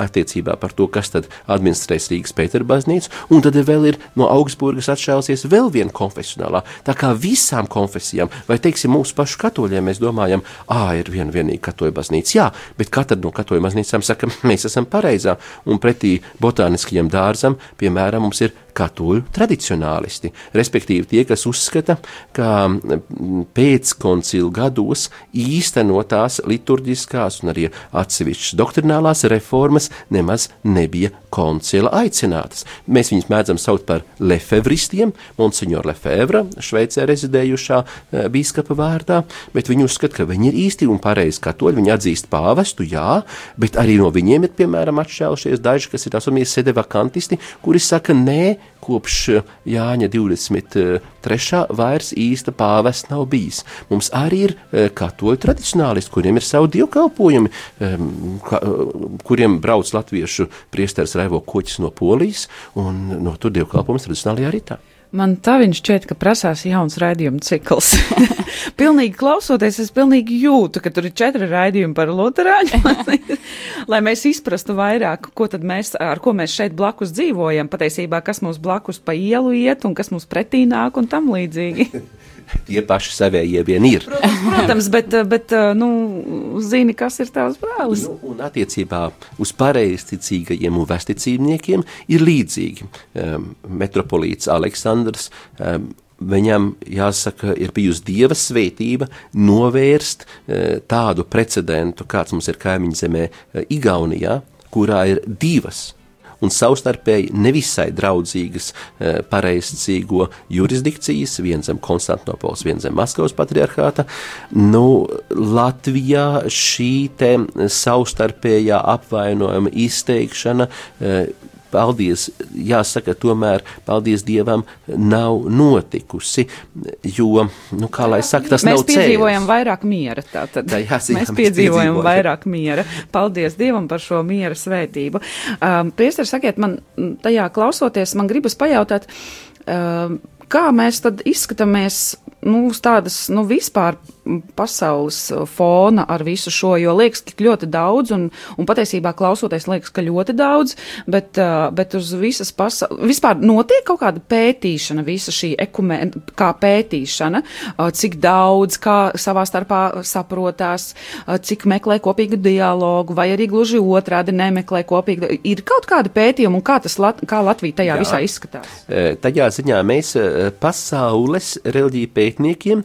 attiecībā par to, kas tad administrēs Rīgas Pētera baznīcu, un tad vēl ir no Augsburgas atšķēlusies vēl viena konfesionālā. Tā kā visām konfesijām, vai teiksim mūsu pašu katoļiem, mēs domājam, ā, ir viena vienīga katoļa baznīca, jā, bet katra no katoļa baznīcām saka, mēs esam pareizā, un pretī botāniskajam dārzam, piemēram, mums ir katoļu tradicionālisti, respektīvi tie, kas uzskata, ka pēckoncilu gados īstenotās liturģiskās un arī atsevišķas doktrinālās reformas nemaz nebija koncila aicinātas. Mēs viņus mēdzam saukt par lefevristiem, Monsignor Lefevra, Šveicē rezidējušā e, bīskapa vārdā, bet viņi uzskata, ka viņi ir īsti un pareizi katoļi, viņi atzīst pāvestu, jā, bet arī no viņiem ir, piemēram, atšķēlušies daži, kas ir tā saucamie sedevakantisti, kuri saka, nē, kopš Jāņa 23. vairs īsta pāvesta nav bijis. Mums arī ir e, katoļu tradicionālisti, kuriem ir savi dievkalpojumi, kuriem brauc latviešu priesteris Raivo Koķis no Polijas, un no tur dievkalpojums tradicionālajā ritā. Man tā viņš šķiet, ka prasās jauns raidījuma cikls. pilnīgi klausoties, es pilnīgi jūtu, ka tur ir četri raidījumi par Lutāņu, lai mēs izprastu vairāk, ko tad mēs, ar ko mēs šeit blakus dzīvojam, patiesībā, kas mums blakus pa ielu iet un kas mums pretī nāk un tam līdzīgi. tie paši savējie vien ir. Protams, protams bet, bet nu, zini, kas ir tavs brālis. Nu, un attiecībā uz pareizticīgajiem un vesticībniekiem ir līdzīgi. Um, metropolīts Aleksandrs um, viņam, jāsaka, ir bijusi dieva svētība novērst e, tādu precedentu, kāds mums ir kaimiņu zemē e, Igaunijā, kurā ir divas un savstarpēji nevisai draudzīgas e, pareizcīgo jurisdikcijas, viens zem Konstantinopols, viens zem Maskavas patriarchāta. Nu, Latvijā šī savstarpējā apvainojuma izteikšana e, paldies, jāsaka, tomēr paldies Dievam nav notikusi, jo, nu, kā lai saka, tas mēs nav. Mēs piedzīvojam vairāk miera, tātad. Tā, jāsaka, mēs piedzīvojam vairāk miera. Paldies Dievam par šo miera svētību. Um, Priester, sakiet, man tajā klausoties, man gribas pajautāt, um, kā mēs tad izskatāmies nu, uz tādas nu, vispār pasaules fona ar visu šo, jo liekas, ka ļoti daudz, un, un patiesībā klausoties, liekas, ka ļoti daudz, bet, bet uz visas pasaules, vispār notiek kaut kāda pētīšana, visa šī ekumēna, kā pētīšana, cik daudz, kā savā starpā saprotās, cik meklē kopīgu dialogu, vai arī gluži otrādi nemeklē kopīgu. Ir kaut kāda pētījuma, un kā tas, kā Latvija tajā Jā. visā izskatās? Tajā ziņā mēs pasaules reliģiju pētniekiem,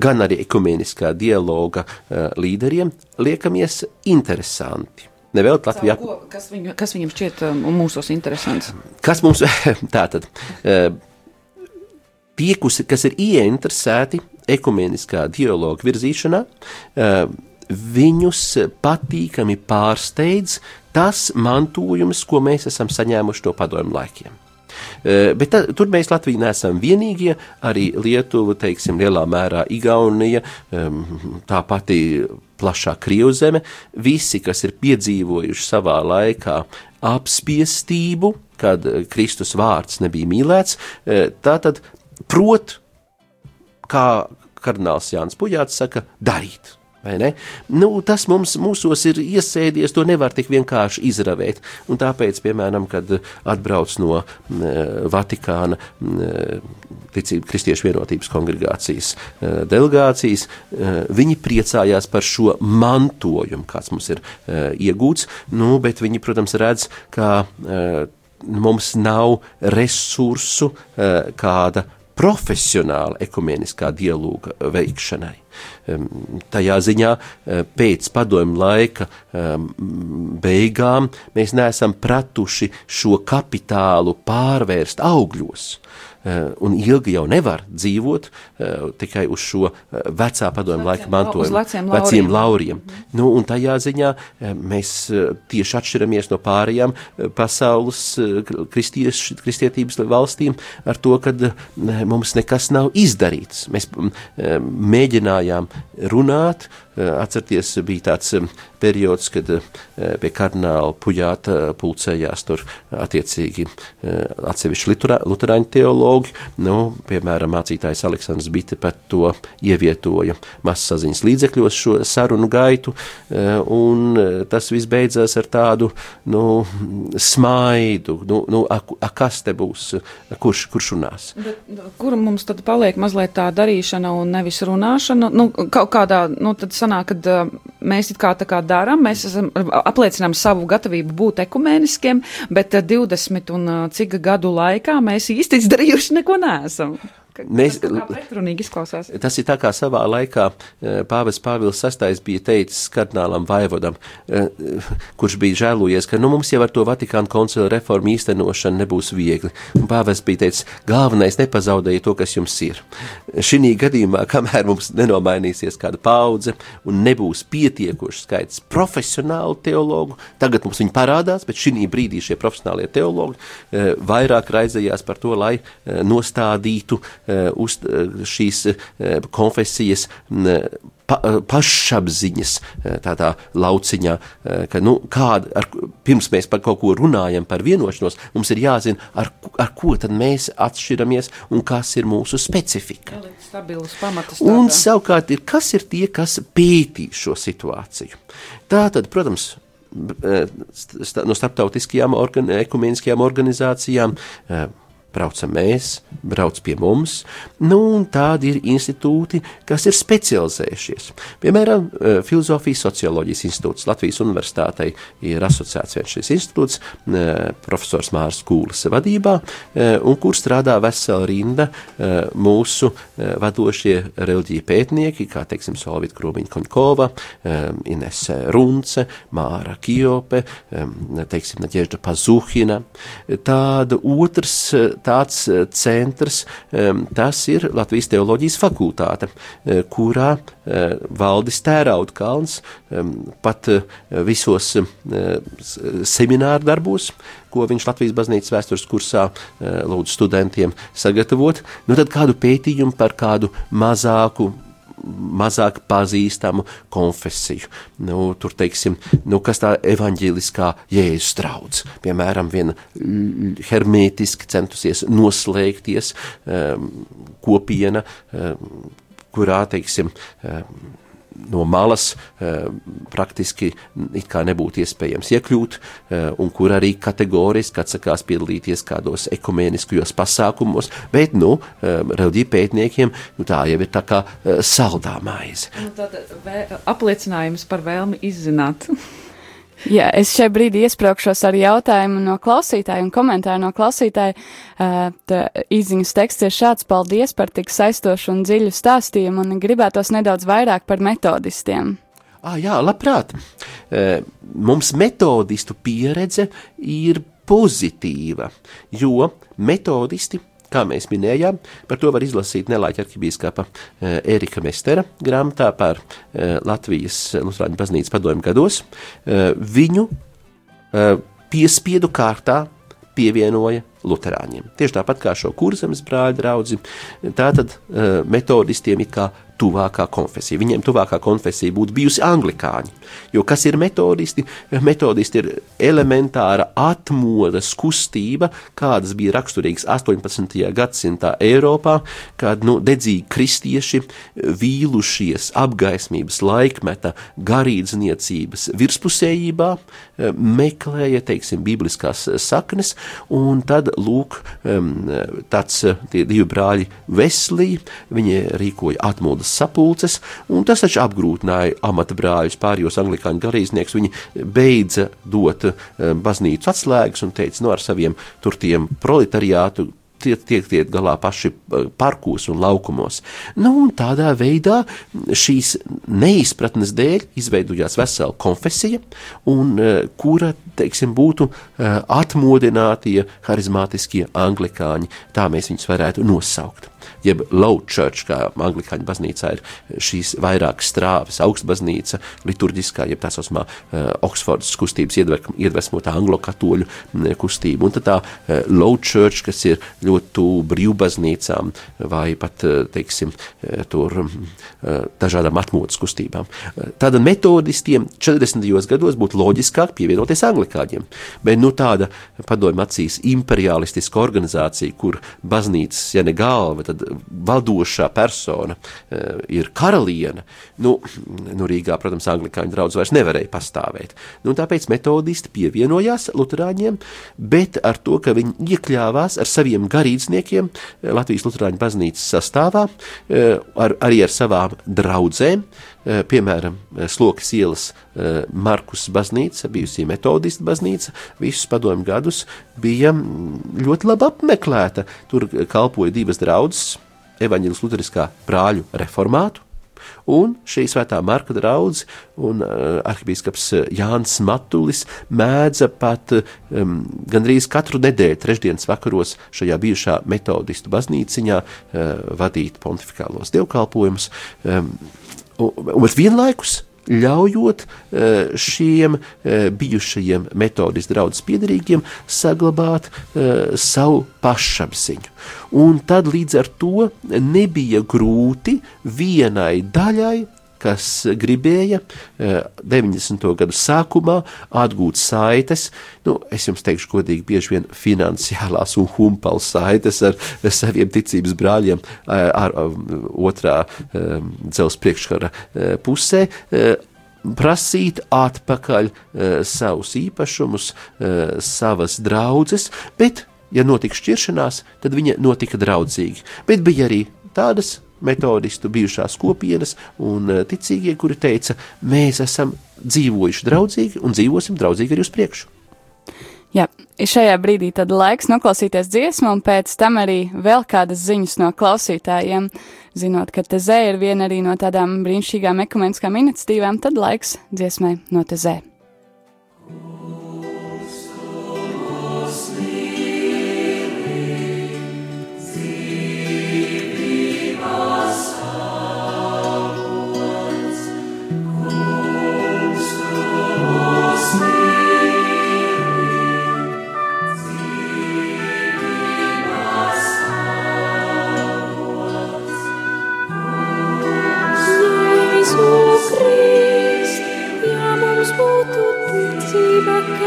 gan arī ekumeniskā dialoga uh, līderiem liekamies interesanti. Nevēl Latvijā. Ko, kas, viņu, kas viņam šķiet um, mūsos interesants? Kas mums tātad? Tie, kas ir ieinteresēti ekumeniskā dialoga virzīšanā, uh, viņus patīkami pārsteidz tas mantojums, ko mēs esam saņēmuši no padomju laikiem. Eh, bet tā, tur mēs Latvija neesam vienīgie, arī Lietuva, teiksim, lielā mērā Igaunija, tā pati plašā Krievzeme, visi, kas ir piedzīvojuši savā laikā apspiestību, kad Kristus vārds nebija mīlēts, eh, tā tad prot, kā kardināls Jānis Puģāts saka, darīt. Nu, tas mums mūsos ir iesēdies, to nevar tik vienkārši izravēt. Un tāpēc, piemēram, kad atbrauc no Vatikāna ticību kristiešu vienotības kongregācijas delegācijas, viņi priecājās par šo mantojumu, kāds mums ir iegūts, nu, bet viņi, protams, redz, ka mums nav resursu kāda profesionāla ekumeniskā dialoga veikšanai. Tajā ziņā eh, pēc padomju laika beigām mēs neesam pratuši šo kapitālu pārvērst augļos. Eh, un ilgi jau nevar dzīvot uh, tikai uz šo uh, vecā padomu laika mantojumu, veciem lauriem. Mm nu, un tajā ziņā mēs tieši atšķiramies no pārējām pasaules kristietības valstīm ar to, ka mums nekas nav izdarīts. Mēs mēģinājām runāt, Atcerieties, bija tāds periods, kad pie kardināla puģāta pulcējās tur attiecīgi atsevišķi luterāņu teologi, nu, piemēram, mācītājs Aleksandrs Bite pat to ievietoja masaziņas līdzekļos šo sarunu gaitu, un tas viss beidzās ar tādu, nu, smaidu, nu, nu a, a, kas te būs, kurš, kurš runās. Bet, kur mums tad paliek mazliet tā darīšana un nevis runāšana? Nu, kaut kādā, nu, tad sanāk, ka uh, mēs it kā tā kā darām, mēs esam, apliecinām savu gatavību būt ekumēniskiem, bet uh, 20 un cik gadu laikā mēs īsti izdarījuši neko neesam. Mēs, tas, tas ir tā kā savā laikā e, Pāvis Pāvils VI bija teicis kardinālam Vaivodam, e, kurš bija žēlojies, ka nu, mums jau ar to Vatikānu koncila reformu īstenošanu nebūs viegli. Un Pāvis bija teicis, galvenais nepazaudējiet to, kas jums ir. Šī gadījumā, kamēr mums nenomainīsies kāda paudze un nebūs pietiekošs skaits profesionālu teologu, tagad mums viņi parādās, bet šī brīdī šie profesionālie teologi e, vairāk raizējās par to, lai nostādītu uz eh, šīs eh, konfesijas pa, pašapziņas tādā lauciņā, ka, nu, kāda, ar, pirms mēs par kaut ko runājam, par vienošanos, mums ir jāzina, ar, ar ko tad mēs atšķiramies un kas ir mūsu specifika. Un savukārt ir, kas ir tie, kas pētī šo situāciju. Tātad, protams, no starptautiskajām organ, ekumeniskajām organizācijām, braucam mēs, brauc pie mums, nu, tādi ir institūti, kas ir specializējušies. Piemēram, e, Filozofijas socioloģijas institūts Latvijas universitātei ir asociēts viens šis institūts, e, profesors Mārs Kūlis vadībā, e, un kur strādā vesela rinda mūsu vadošie reliģija pētnieki, kā, teiksim, Solvita Krūmiņa Koņkova, Inese Runce, Māra Kijope, teiksim, Naģiežda Pazuhina. Tāda otrs tāds eh, centrs, tas ir Latvijas teoloģijas fakultāte, eh, kurā eh, valdis tērauda kalns pat visos semināru darbos, ko viņš Latvijas baznīcas vēstures kursā lūdzu studentiem sagatavot, nu tad kādu pētījumu par kādu mazāku mazāk pazīstamu konfesiju. Nu, tur, teiksim, nu, kas tā evaņģēliskā jēzus draudz. Piemēram, viena hermētiski centusies noslēgties um, kopiena, um, kurā, teiksim, um, no malas eh, praktiski nebūtu iespējams iekļūt, eh, un kur arī kategoriski atsakās piedalīties kādos ekumēniskajos pasākumos, bet, nu, eh, reliģija pētniekiem, nu, tā jau ir tā kā saldā maize. Nu, tad apliecinājums par vēlmi izzināt. Jā, es šai brīdī iesprāgšos ar jautājumu no klausītāja un komentāru no klausītāja. Īziņas teksts ir šāds: Paldies par tik saistošu un dziļu stāstījumu, un gribētos nedaudz vairāk par metodistiem. Ah, jā, labprāt. Mums metodistu pieredze ir pozitīva, jo metodisti Kā mēs minējām, par to var izlasīt nelaiķa arhibīskapa eh, Ērika Mestera grāmatā par eh, Latvijas Lutāņu baznīcas padomju gados. Eh, viņu piespiedu kārtā pievienoja Lutāņiem. Tieši tāpat kā šo kurzemes brāļu draugu, tātad metodistiem ir kā tuvākā konfesija. Viņiem tuvākā konfesija būtu bijusi anglikāņi. Jo kas ir metodisti? Metodisti ir elementāra atmodas kustība, kādas bija raksturīgas 18. gadsimtā Eiropā, kad nu, dedzīgi kristieši vīlušies apgaismības laikmeta garīdzniecības virspusējībā, meklēja, teiksim, bibliskās saknes, un tad, lūk, tāds tie divi brāļi Veslī, viņi rīkoja atmodas sapulces, un tas taču apgrūtināja amata brāļus, pārējos anglikāņu garīdzniekus. Viņi beidza dot eh, baznīcu atslēgas un teica, no nu, ar saviem tur tiem proletariātu tiek, tiek, tiek galā paši eh, parkos un laukumos. Nu, un tādā veidā šīs neizpratnes dēļ izveidojās vesela konfesija, un, eh, kura, teiksim, būtu atmodinātie harizmātiskie anglikāņi, tā mēs viņus varētu nosaukt. Jeb low church, kā anglikāņu baznīcā ir šīs vairākas strāvas, augstbaznīca, liturģiskā, jeb tā saucamā uh, Oksfordas kustības iedvesmotā anglo-katoļu kustība, un tad tā uh, low church, kas ir ļoti tuvu brīvbaznīcām vai pat, uh, teiksim, uh, tur uh, dažādām atmodas kustībām. Tāda metodistiem 40. gados būtu loģiskāk pievienoties anglikāņiem, bet nu tāda padomju acīs imperialistiska organizācija, kur baznīcas, ja ne galva, tad vadošā persona ir karaliene, nu, nu Rīgā, protams, anglikāņu draudz vairs nevarēja pastāvēt. Nu, tāpēc metodisti pievienojās luterāņiem, bet ar to, ka viņi iekļāvās ar saviem garīdzniekiem eh, Latvijas luterāņu baznīcas sastāvā, uh, ar, arī ar savām draudzēm, uh, piemēram, Slokas ielas Markus baznīca, bijusī metodista baznīca, visus padomu gadus bija mm, ļoti labi apmeklēta. Tur kalpoja divas draudzes, evaņģēlis Lutheriskā brāļu reformātu, un šī svētā Marka draudz un uh, arhibīskaps Jānis Matulis mēdza pat um, gandrīz katru nedēļu, trešdienas vakaros šajā bijušā metodistu baznīciņā uh, vadīt pontificālos dievkalpojumus, um, un, un vienlaikus ļaujot eh, šiem eh, bijušajiem metodis draudzes piedarīgiem saglabāt uh, savu pašapziņu. Un tad līdz ar to nebija grūti vienai daļai kas gribēja 90. Eh, gadu sākumā atgūt saites, nu, es jums teikšu, godīgi, bieži vien finansiālās un humpals saites ar saviem ticības brāļiem ar, ar otrā dzels priekškara pusē prasīt atpakaļ savus īpašumus, savas draudzes, bet, ja notika šķiršanās, tad viņa notika draudzīgi. Bet bija arī tādas metodistu bijušās kopienas un eh, ticīgie, kuri teica, mēs esam dzīvojuši draudzīgi un dzīvosim draudzīgi arī uz priekšu. Jā, šajā brīdī tad laiks noklausīties dziesmu, un pēc tam arī vēl kādas ziņas no klausītājiem. Zinot, ka Tezē ir viena arī no tādām brīnišķīgām ekumeniskām iniciatīvām, tad laiks dziesmai no Tezē. kalni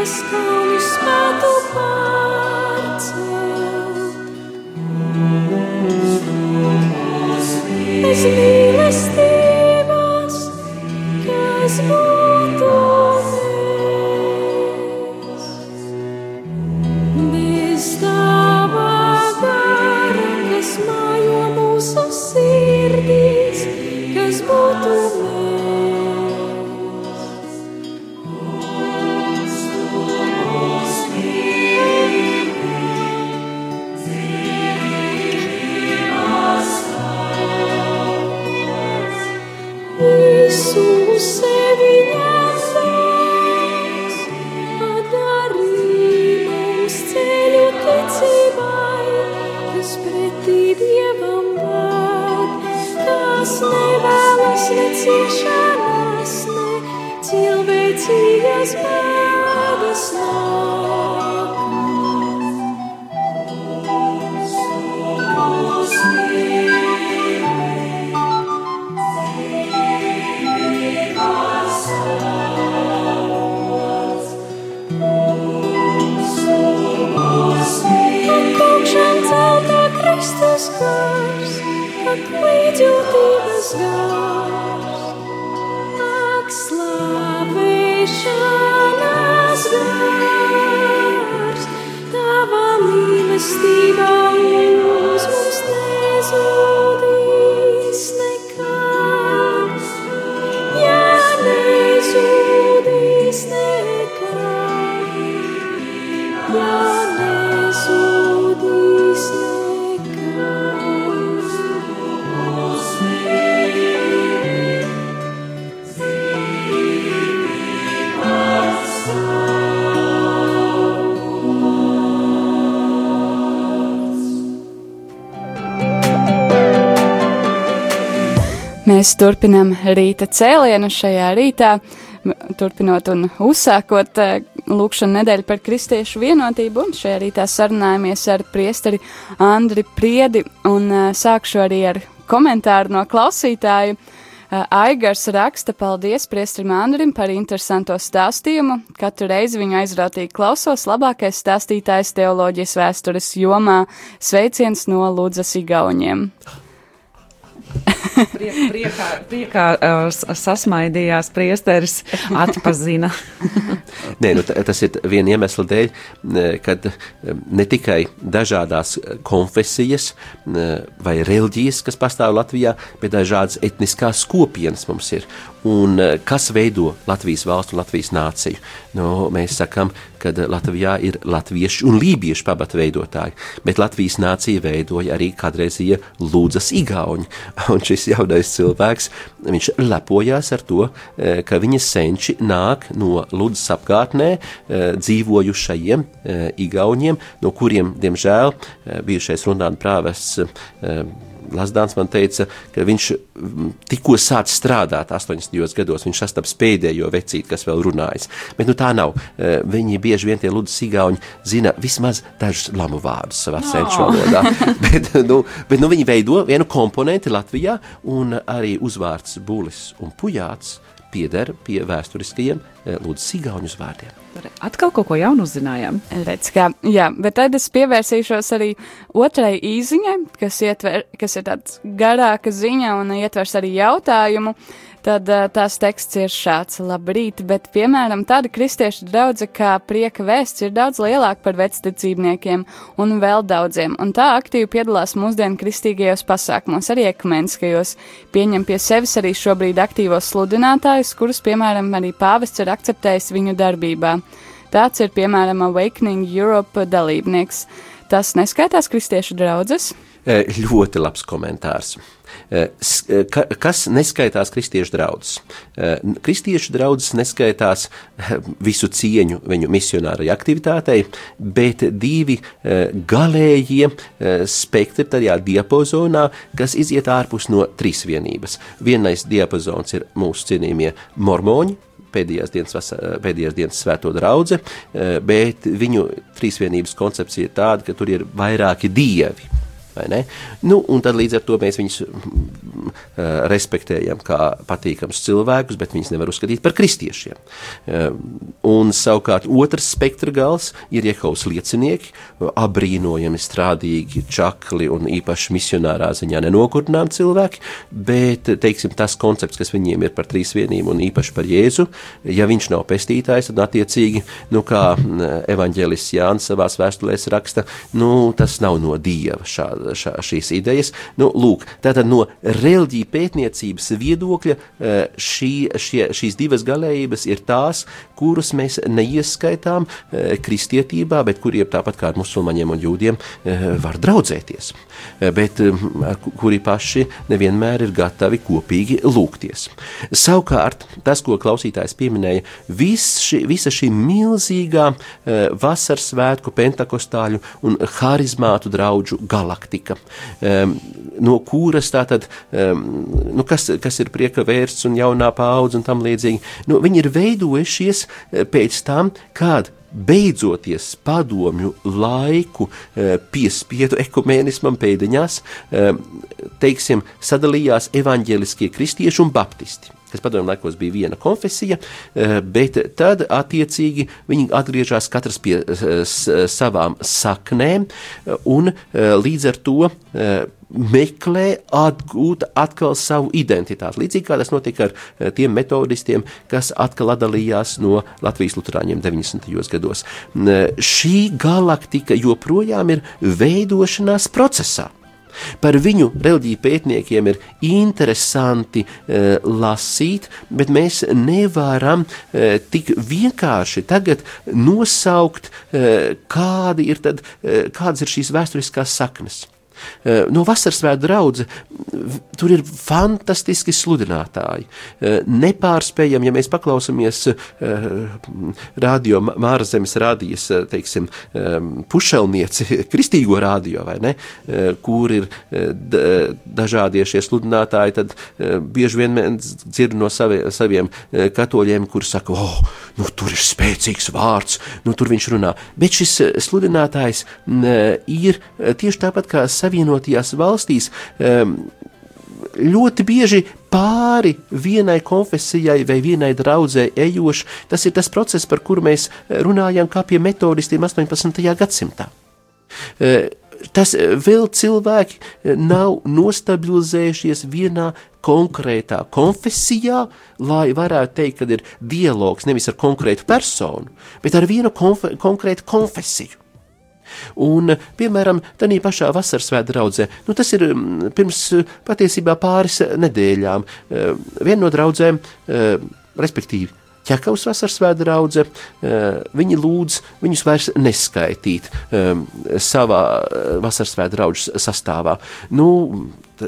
spētu Mēs turpinām rīta cēlienu šajā rītā, turpinot un uzsākot eh, lūkšanu nedēļu par kristiešu vienotību, un šajā rītā sarunājamies ar priesteri Andri Priedi, un eh, sākšu arī ar komentāru no klausītāju. Eh, Aigars raksta, paldies priesterim Andrim par interesanto stāstījumu. Katru reizi viņu aizrautīgi klausos, labākais stāstītājs teoloģijas vēstures jomā. Sveiciens no Lūdzas Igauņiem! Priek, priekā priekā uh, sasmaidījās priesteris, atpazina. Nē, nu, ta- tas ir viena iemesla dēļ, kad ne tikai dažādas eh, konfesijas vai reliģijas, kas pastāv Latvijā, bet dažādas etniskās kopienas mums ir. Un eh, kas veido Latvijas valstu un Latvijas nāciju? Nu, mēs sakām, ka Latvijā ir latviešu un lībiešu pabata veidotāji, bet Latvijas nācija veidoja arī kādreizie Lūdzas igauņi. Un šis jaunais cilvēks, viņš lepojās ar to, eh, ka viņa senči nāk no Lūdzas apkārtnē eh, dzīvojušajiem eh, igauņiem, no kuriem, diemžēl, eh, bijušais runāna prāvests Lasdāns man teica, ka viņš tikko sācis strādāt 80. gados, viņš sastaps pēdējo vecīti, kas vēl runājas. Bet nu, tā nav. Eh, Viņi bieži vien tie ludus igauņi zina vismaz dažus lamu vārdus savā no. senču valodā. bet, nu, bet nu, viņi veido vienu komponenti Latvijā, un arī uzvārds Bulis un Pujāts pieder pie vēsturiskajiem eh, ludus igauņu vārdiem. Atkal kaut ko jaunu uzzinājām. Redz, kā, jā, bet tad es pievērsīšos arī otrai īziņai, kas, ietver, kas ir tāds garāka ziņa un ietvers arī jautājumu. Tad uh, tās teksts ir šāds: Labrīt, bet, piemēram, tāda kristiešu draudzene kā prieka vēsts ir daudz lielāka par vecticībniekiem un vēl daudziem, un tā aktīvi piedalās mūsdienu kristīgajos pasākumos, arī ekumeniskajos. Pieņem pie sevis arī šobrīd aktīvos sludinātājus, kurus, piemēram, arī pāvests ir akceptējis viņu darbībā. Tāds ir, piemēram, Awakening Europe dalībnieks. Tas neskaitās kristiešu draudzes. Eh, Ļoti labs komentārs. Eh, eh, ka- Kas neskaitās kristiešu draugus? Kristiešu draugs neskaitās eh, visu cieņu viņu misionārai aktivitātei, bet divi eh, galējie eh, spektri tajā diapazonā, kas iziet ārpus no trīsvienības. Vienais diapazons ir mūsu cienījamie mormoņi, pēdējās dienas, pēdējās dienas svēto draugu, bet viņu trīsvienības koncepcija ir tāda, ka tur ir vairāki dievi. Nu, tad līdz ar to mēs viņus uh, respektējam kā patīkams cilvēkus, bet viņus nevar uzskatīt par kristiešiem. Uh, un savukārt otrs spektra gals ir Jehovas liecinieki, abrīnojami strādīgi, čakli un īpaši misionārā ziņā nenokurnām cilvēki, bet, teiksim, tas koncepts, kas viņiem ir par trīsvienību un īpaši par Jēzu, ja viņš nav pestītājs, tad attiecīgi, nu kā evaņģēlis Jānis savās vēstulēs raksta, nu tas nav no Dieva šāda šā, šīs idejas. Nu, lūk, tātad no reliģija pētniecības viedokļa eh, šī, šie, šīs divas galējības ir tās, kurus mēs neieskaitām eh, kristietībā, bet kuriem tāpat kā ar musulmaņiem un jūdiem eh, var draudzēties, bet kuri paši nevienmēr ir gatavi kopīgi lūgties. Savukārt, tas, ko klausītājs pieminēja, vis ši, visa šī milzīgā vasaras svētku, pentakostāļu un harizmātu draugu galaktika politika, um, no kuras tātad, um, nu, kas, kas ir prieka vērsts un jaunā paudze un tam līdzīgi, nu, viņi ir veidojušies eh, pēc tam, kad beidzoties padomju laiku eh, piespiedu ekumēnismam pēdiņās, teiksim, sadalījās evaņģēliskie kristieši un baptisti kas padomju laikos bija viena konfesija, eh, bet tad attiecīgi viņi atgriežas katrs pie eh, savām saknēm un eh, līdz ar to meklē atgūt atkal savu identitāti. Līdzīgi kā tas notika ar tiem metodistiem, kas atkal atdalījās no Latvijas luterāņiem 90. gados. Šī galaktika joprojām ir veidošanās procesā. Par viņu reliģiju pētniekiem ir interesanti uh, lasīt, bet mēs nevaram uh, tik vienkārši tagad nosaukt, uh, kādi ir tad, uh, kādas ir šīs vēsturiskās saknes. Eh, no vasaras svētku drauga tur ir fantastiski sludinātāji. Eh, nepārspējami, ja mēs paklausāmies eh, radio Mārzemes rādijas, teiksim, pušelnieci, kristīgo radio, vai ne, kur ir dažādie šie sludinātāji, tad bieži vien dzird no savi, saviem katoļiem, kur saka, oh, nu tur ir spēcīgs vārds, nu tur viņš runā. Bet šis sludinātājs ir tieši tāpat kā Savienotajās valstīs ļoti bieži pāri vienai konfesijai vai vienai draudzē ejošs. Tas ir tas process, par kuru mēs runājam kā pie metodistiem 18. gadsimtā. E, tas vēl cilvēki nav nostabilizējušies vienā konkrētā konfesijā, lai varētu teikt, ka ir dialogs nevis ar konkrētu personu, bet ar vienu konfe konkrētu konfesiju. Un, piemēram, tādā pašā vasaras svētku draudzē, nu, tas ir mm, pirms patiesībā pāris nedēļām, eh, viena no draudzēm, eh, respektīvi, ķekavas vasaras svētku eh, viņi lūdz viņus vairs neskaitīt savā vasaras svētku draugu sastāvā. Nu,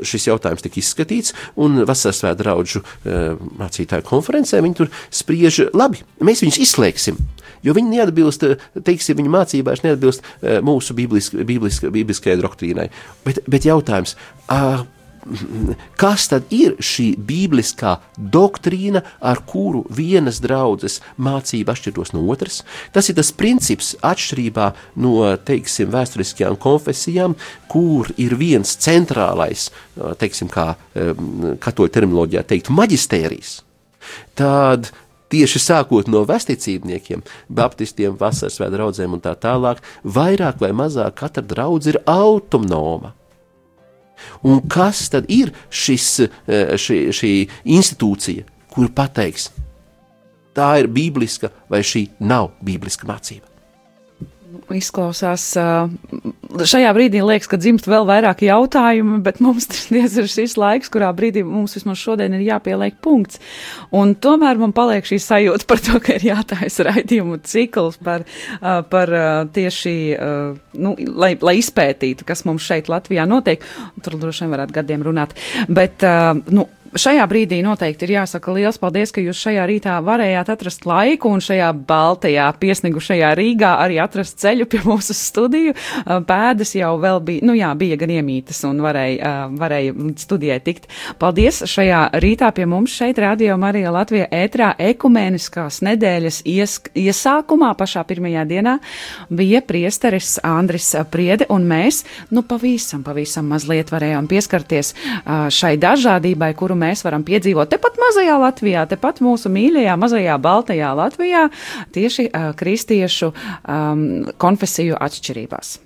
šis jautājums tika izskatīts, un Vasaras svētku draugu mācītāju konferencē viņi tur spriež, labi, mēs viņus izslēgsim jo viņi neatbilst, teiksim, viņu mācībās neatbilst eh, mūsu bibliskajai doktrīnai. Bet, bet jautājums, kas tad ir šī bibliskā doktrīna, ar kuru vienas draudzes mācība atšķiros no otras? Tas ir tas princips atšķirībā no, teiksim, vēsturiskajām konfesijām, kur ir viens centrālais, teiksim, kā katoļu terminoloģijā teikt, maģistērijs. Tad tieši sākot no vesticībniekiem, baptistiem, vasaras vai draugiem un tā tālāk, vairāk vai mazāk katra draudzene ir autonoma. Un kas tad ir šis, eh, šī, šī institūcija, kur pateiks, tā ir bibliska vai šī nav bibliska mācība? Izklausās. Šajā brīdī liekas, ka dzimst vēl vairāk jautājumu, bet mums tas ir šis laiks, kurā brīdī mums vismaz šodien ir jāpieliek punkts. Un tomēr man paliek šī sajūta par to, ka ir jātājas raidījumu cikls par, par tieši, nu, lai, lai izpētītu, kas mums šeit Latvijā notiek. Tur droši vien varētu gadiem runāt. Bet, nu, šajā brīdī noteikti ir jāsaka liels paldies, ka jūs šajā rītā varējāt atrast laiku un šajā baltajā piesnigušajā Rīgā arī atrast ceļu pie mūsu studiju. Pēdas jau vēl bija, nu jā, bija gan iemītas un varēja, varēja studijai tikt. Paldies šajā rītā pie mums šeit Radio Marija Latvija ētrā ekumēniskās nedēļas ies, iesākumā pašā pirmajā dienā bija priesteris Andris Priede un mēs, nu pavisam, pavisam mazliet varējām pieskarties šai dažādībai, kuru mēs varam piedzīvot tepat mazajā Latvijā, tepat mūsu mīļajā mazajā baltajā Latvijā, tieši uh, kristiešu um, konfesiju atšķirībās.